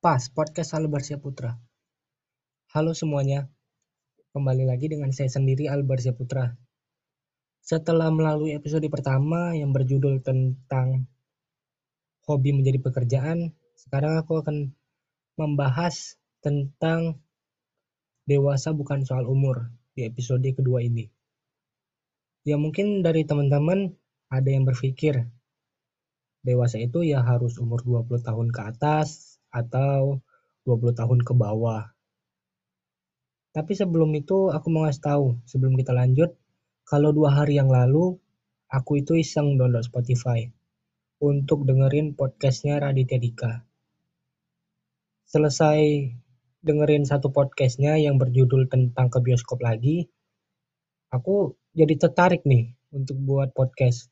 Pas, podcast Albarsya Putra. Halo semuanya, kembali lagi dengan saya sendiri Albarsya Putra. Setelah melalui episode pertama yang berjudul tentang hobi menjadi pekerjaan, sekarang aku akan membahas tentang dewasa bukan soal umur di episode kedua ini. Ya mungkin dari teman-teman ada yang berpikir dewasa itu ya harus umur 20 tahun ke atas atau 20 tahun ke bawah. Tapi sebelum itu aku mau ngasih tahu, sebelum kita lanjut, kalau dua hari yang lalu aku itu iseng download Spotify untuk dengerin podcastnya Raditya Dika. Selesai dengerin satu podcastnya yang berjudul tentang ke bioskop lagi, aku jadi tertarik nih untuk buat podcast.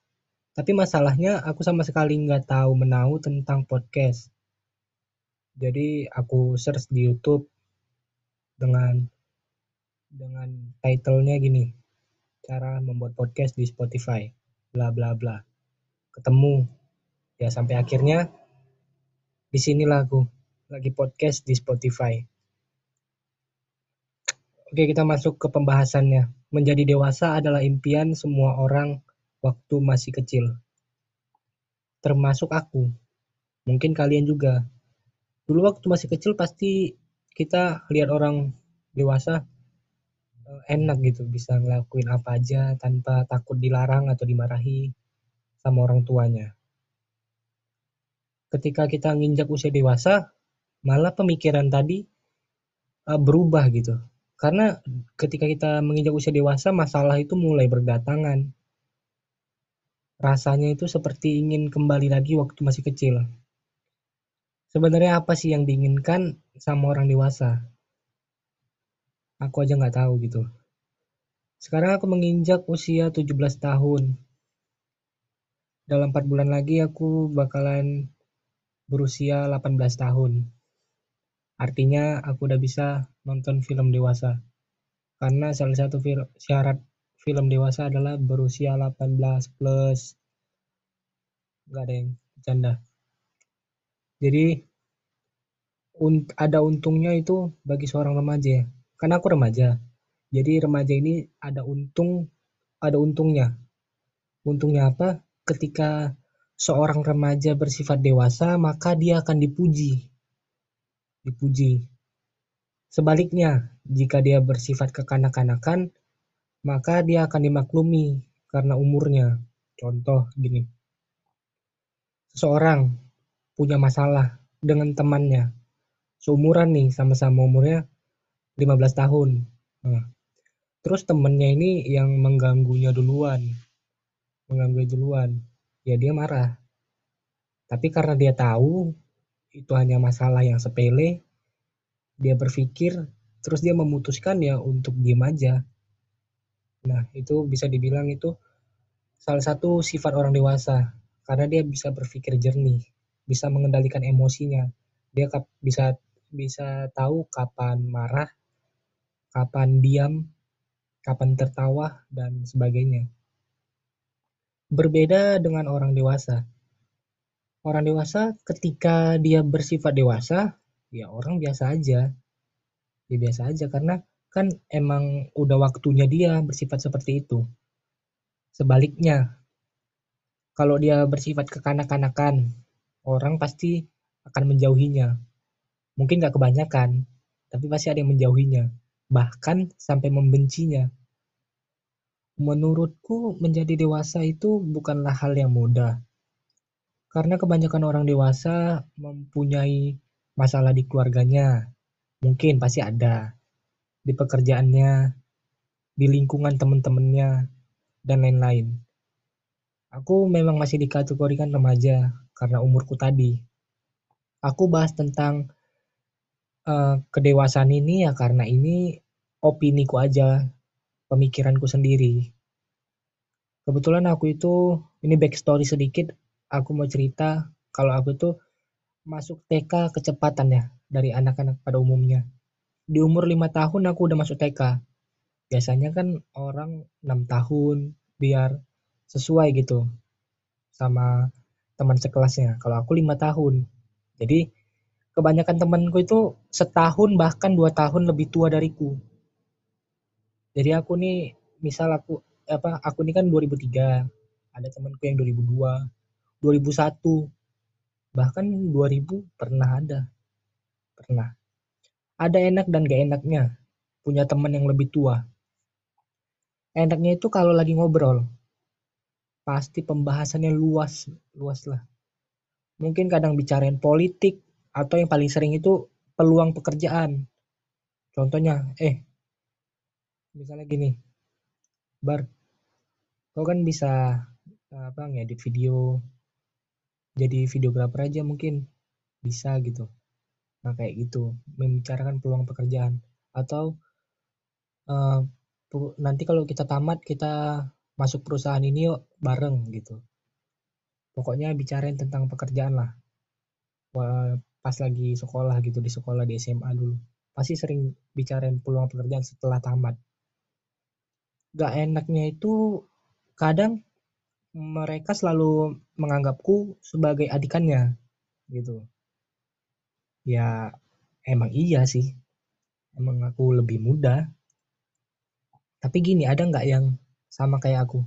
Tapi masalahnya aku sama sekali nggak tahu menahu tentang podcast. Jadi aku search di YouTube dengan dengan titlenya gini, cara membuat podcast di Spotify, bla bla bla. Ketemu, ya sampai akhirnya di sinilah aku lagi podcast di Spotify. Oke kita masuk ke pembahasannya. Menjadi dewasa adalah impian semua orang waktu masih kecil. Termasuk aku. Mungkin kalian juga. Dulu waktu masih kecil pasti kita lihat orang dewasa eh, enak gitu bisa ngelakuin apa aja tanpa takut dilarang atau dimarahi sama orang tuanya. Ketika kita nginjak usia dewasa, malah pemikiran tadi uh, berubah gitu. Karena ketika kita menginjak usia dewasa, masalah itu mulai berdatangan rasanya itu seperti ingin kembali lagi waktu masih kecil. Sebenarnya apa sih yang diinginkan sama orang dewasa? Aku aja nggak tahu gitu. Sekarang aku menginjak usia 17 tahun. Dalam 4 bulan lagi aku bakalan berusia 18 tahun. Artinya aku udah bisa nonton film dewasa. Karena salah satu syarat film dewasa adalah berusia 18 plus nggak ada yang bercanda jadi un ada untungnya itu bagi seorang remaja ya. Karena aku remaja. Jadi remaja ini ada untung ada untungnya. Untungnya apa? Ketika seorang remaja bersifat dewasa maka dia akan dipuji. Dipuji. Sebaliknya jika dia bersifat kekanak-kanakan maka dia akan dimaklumi karena umurnya. Contoh gini, seseorang punya masalah dengan temannya, seumuran nih sama-sama umurnya 15 tahun. Nah, terus temennya ini yang mengganggunya duluan, mengganggu duluan, ya dia marah. Tapi karena dia tahu itu hanya masalah yang sepele, dia berpikir, terus dia memutuskan ya untuk diem aja. Nah, itu bisa dibilang itu salah satu sifat orang dewasa karena dia bisa berpikir jernih, bisa mengendalikan emosinya. Dia bisa bisa tahu kapan marah, kapan diam, kapan tertawa dan sebagainya. Berbeda dengan orang dewasa. Orang dewasa ketika dia bersifat dewasa, ya orang biasa aja. Dia biasa aja karena kan emang udah waktunya dia bersifat seperti itu. Sebaliknya, kalau dia bersifat kekanak-kanakan, orang pasti akan menjauhinya. Mungkin gak kebanyakan, tapi pasti ada yang menjauhinya, bahkan sampai membencinya. Menurutku menjadi dewasa itu bukanlah hal yang mudah. Karena kebanyakan orang dewasa mempunyai masalah di keluarganya. Mungkin pasti ada di pekerjaannya, di lingkungan teman-temannya, dan lain-lain. Aku memang masih dikategorikan remaja karena umurku tadi. Aku bahas tentang uh, kedewasaan ini ya karena ini opini ku aja, pemikiranku sendiri. Kebetulan aku itu, ini backstory sedikit, aku mau cerita kalau aku itu masuk TK kecepatan ya dari anak-anak pada umumnya di umur lima tahun aku udah masuk TK. Biasanya kan orang enam tahun biar sesuai gitu sama teman sekelasnya. Kalau aku lima tahun. Jadi kebanyakan temanku itu setahun bahkan dua tahun lebih tua dariku. Jadi aku nih misal aku apa aku ini kan 2003 ada temanku yang 2002 2001 bahkan 2000 pernah ada pernah. Ada enak dan gak enaknya punya teman yang lebih tua. Enaknya itu kalau lagi ngobrol pasti pembahasannya luas luas lah. Mungkin kadang bicarain politik atau yang paling sering itu peluang pekerjaan. Contohnya eh misalnya gini bar kau kan bisa apa ngedit video jadi videografer aja mungkin bisa gitu. Nah kayak gitu membicarakan peluang pekerjaan. Atau uh, nanti kalau kita tamat kita masuk perusahaan ini yuk bareng gitu. Pokoknya bicarain tentang pekerjaan lah pas lagi sekolah gitu di sekolah di SMA dulu. Pasti sering bicarain peluang pekerjaan setelah tamat. Gak enaknya itu kadang mereka selalu menganggapku sebagai adikannya gitu. Ya emang iya sih. Emang aku lebih muda. Tapi gini ada nggak yang sama kayak aku?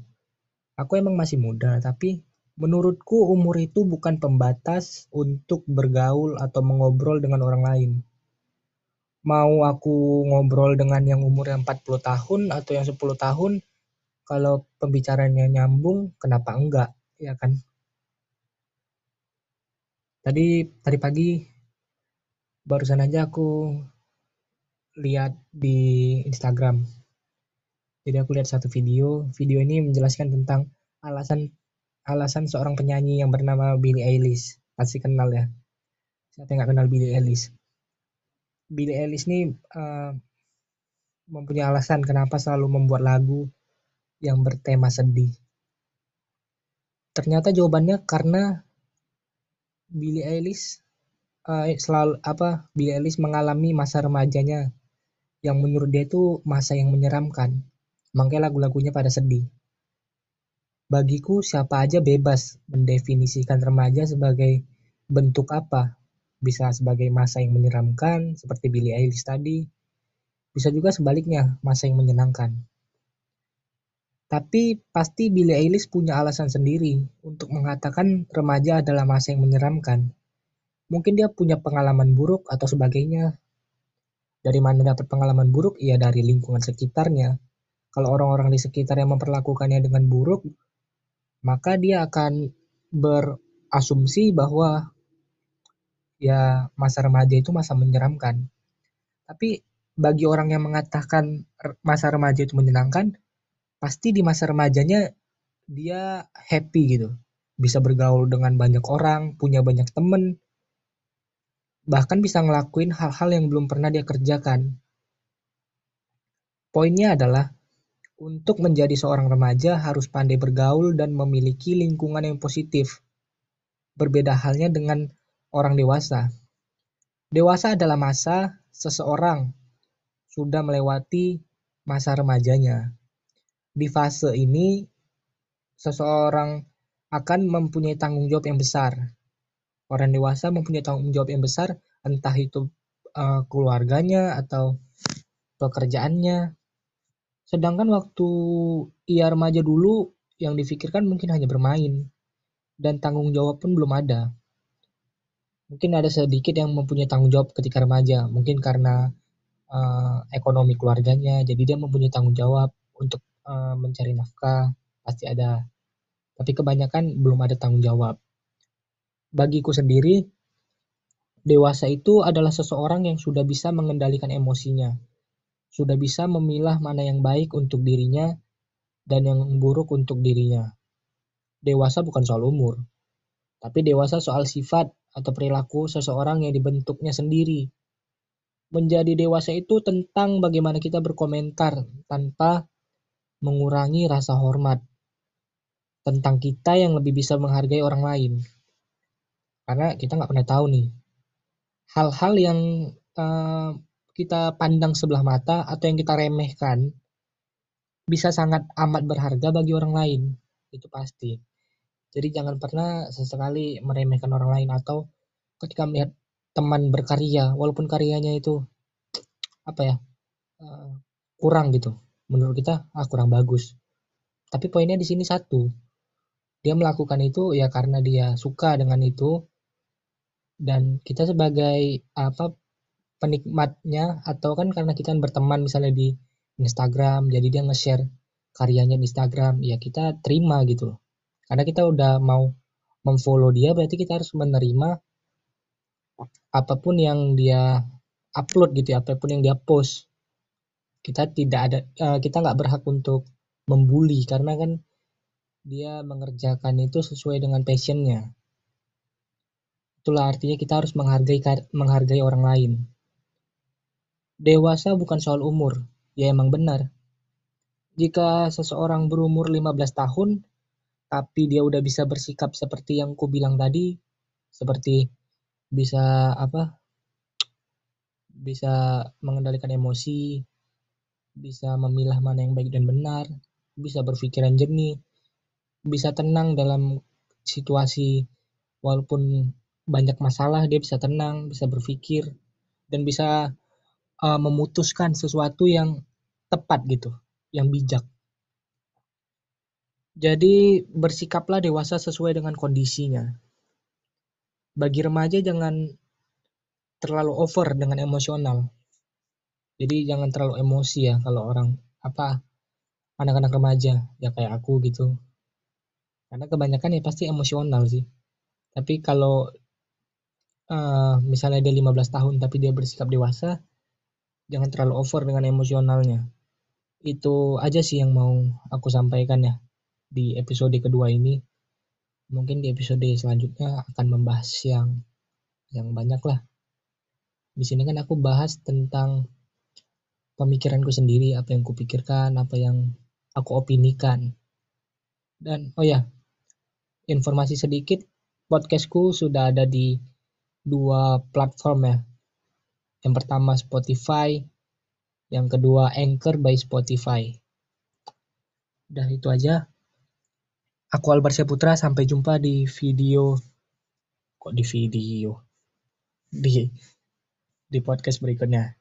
Aku emang masih muda tapi menurutku umur itu bukan pembatas untuk bergaul atau mengobrol dengan orang lain mau aku ngobrol dengan yang umurnya 40 tahun atau yang 10 tahun, kalau pembicaranya nyambung, kenapa enggak, ya kan? Tadi tadi pagi barusan aja aku lihat di Instagram. Jadi aku lihat satu video, video ini menjelaskan tentang alasan alasan seorang penyanyi yang bernama Billie Eilish. Pasti kenal ya. Yang nggak kenal Billie Eilish? Billie Eilish ini uh, mempunyai alasan kenapa selalu membuat lagu yang bertema sedih. Ternyata jawabannya karena Billie Eilish uh, selalu apa Billie Eilish mengalami masa remajanya yang menurut dia itu masa yang menyeramkan. Makanya lagu-lagunya pada sedih. Bagiku siapa aja bebas mendefinisikan remaja sebagai bentuk apa bisa sebagai masa yang menyeramkan seperti Billie Eilish tadi, bisa juga sebaliknya masa yang menyenangkan. Tapi pasti Billie Eilish punya alasan sendiri untuk mengatakan remaja adalah masa yang menyeramkan. Mungkin dia punya pengalaman buruk atau sebagainya. Dari mana dapat pengalaman buruk? Ya dari lingkungan sekitarnya. Kalau orang-orang di sekitar yang memperlakukannya dengan buruk, maka dia akan berasumsi bahwa ya masa remaja itu masa menyeramkan. Tapi bagi orang yang mengatakan masa remaja itu menyenangkan, pasti di masa remajanya dia happy gitu. Bisa bergaul dengan banyak orang, punya banyak temen, bahkan bisa ngelakuin hal-hal yang belum pernah dia kerjakan. Poinnya adalah untuk menjadi seorang remaja harus pandai bergaul dan memiliki lingkungan yang positif. Berbeda halnya dengan orang dewasa. Dewasa adalah masa seseorang sudah melewati masa remajanya. Di fase ini, seseorang akan mempunyai tanggung jawab yang besar. Orang dewasa mempunyai tanggung jawab yang besar, entah itu uh, keluarganya atau pekerjaannya. Sedangkan waktu ia remaja dulu, yang difikirkan mungkin hanya bermain, dan tanggung jawab pun belum ada. Mungkin ada sedikit yang mempunyai tanggung jawab ketika remaja. Mungkin karena uh, ekonomi keluarganya. Jadi dia mempunyai tanggung jawab untuk uh, mencari nafkah. Pasti ada. Tapi kebanyakan belum ada tanggung jawab. Bagiku sendiri dewasa itu adalah seseorang yang sudah bisa mengendalikan emosinya sudah bisa memilah mana yang baik untuk dirinya dan yang buruk untuk dirinya dewasa bukan soal umur tapi dewasa soal sifat atau perilaku seseorang yang dibentuknya sendiri. Menjadi dewasa itu tentang bagaimana kita berkomentar tanpa mengurangi rasa hormat tentang kita yang lebih bisa menghargai orang lain. Karena kita nggak pernah tahu nih hal-hal yang uh, kita pandang sebelah mata atau yang kita remehkan bisa sangat amat berharga bagi orang lain. Itu pasti. Jadi jangan pernah sesekali meremehkan orang lain atau ketika melihat teman berkarya walaupun karyanya itu apa ya uh, kurang gitu. Menurut kita ah kurang bagus. Tapi poinnya di sini satu dia melakukan itu ya karena dia suka dengan itu dan kita sebagai apa penikmatnya atau kan karena kita berteman misalnya di Instagram jadi dia nge-share karyanya di Instagram ya kita terima gitu karena kita udah mau memfollow dia berarti kita harus menerima apa pun yang dia upload gitu ya, apa pun yang dia post. Kita tidak ada uh, kita nggak berhak untuk membuli karena kan dia mengerjakan itu sesuai dengan passionnya. Itulah artinya kita harus menghargai menghargai orang lain dewasa bukan soal umur ya emang benar. Jika seseorang berumur 15 tahun tapi dia udah bisa bersikap seperti yang ku bilang tadi seperti bisa apa bisa mengendalikan emosi bisa memilah mana yang baik dan benar bisa berpikiran jernih bisa tenang dalam situasi walaupun banyak masalah dia bisa tenang bisa berpikir dan bisa uh, memutuskan sesuatu yang tepat gitu yang bijak jadi bersikaplah dewasa sesuai dengan kondisinya bagi remaja jangan terlalu over dengan emosional. Jadi jangan terlalu emosi ya kalau orang apa anak-anak remaja ya kayak aku gitu. Karena kebanyakan ya pasti emosional sih. Tapi kalau uh, misalnya dia 15 tahun tapi dia bersikap dewasa, jangan terlalu over dengan emosionalnya. Itu aja sih yang mau aku sampaikan ya di episode kedua ini mungkin di episode selanjutnya akan membahas yang yang banyak lah. Di sini kan aku bahas tentang pemikiranku sendiri, apa yang kupikirkan, apa yang aku opinikan. Dan oh ya, informasi sedikit, podcastku sudah ada di dua platform ya. Yang pertama Spotify, yang kedua Anchor by Spotify. Udah itu aja. Aku Albar Putra, sampai jumpa di video kok di video di di podcast berikutnya.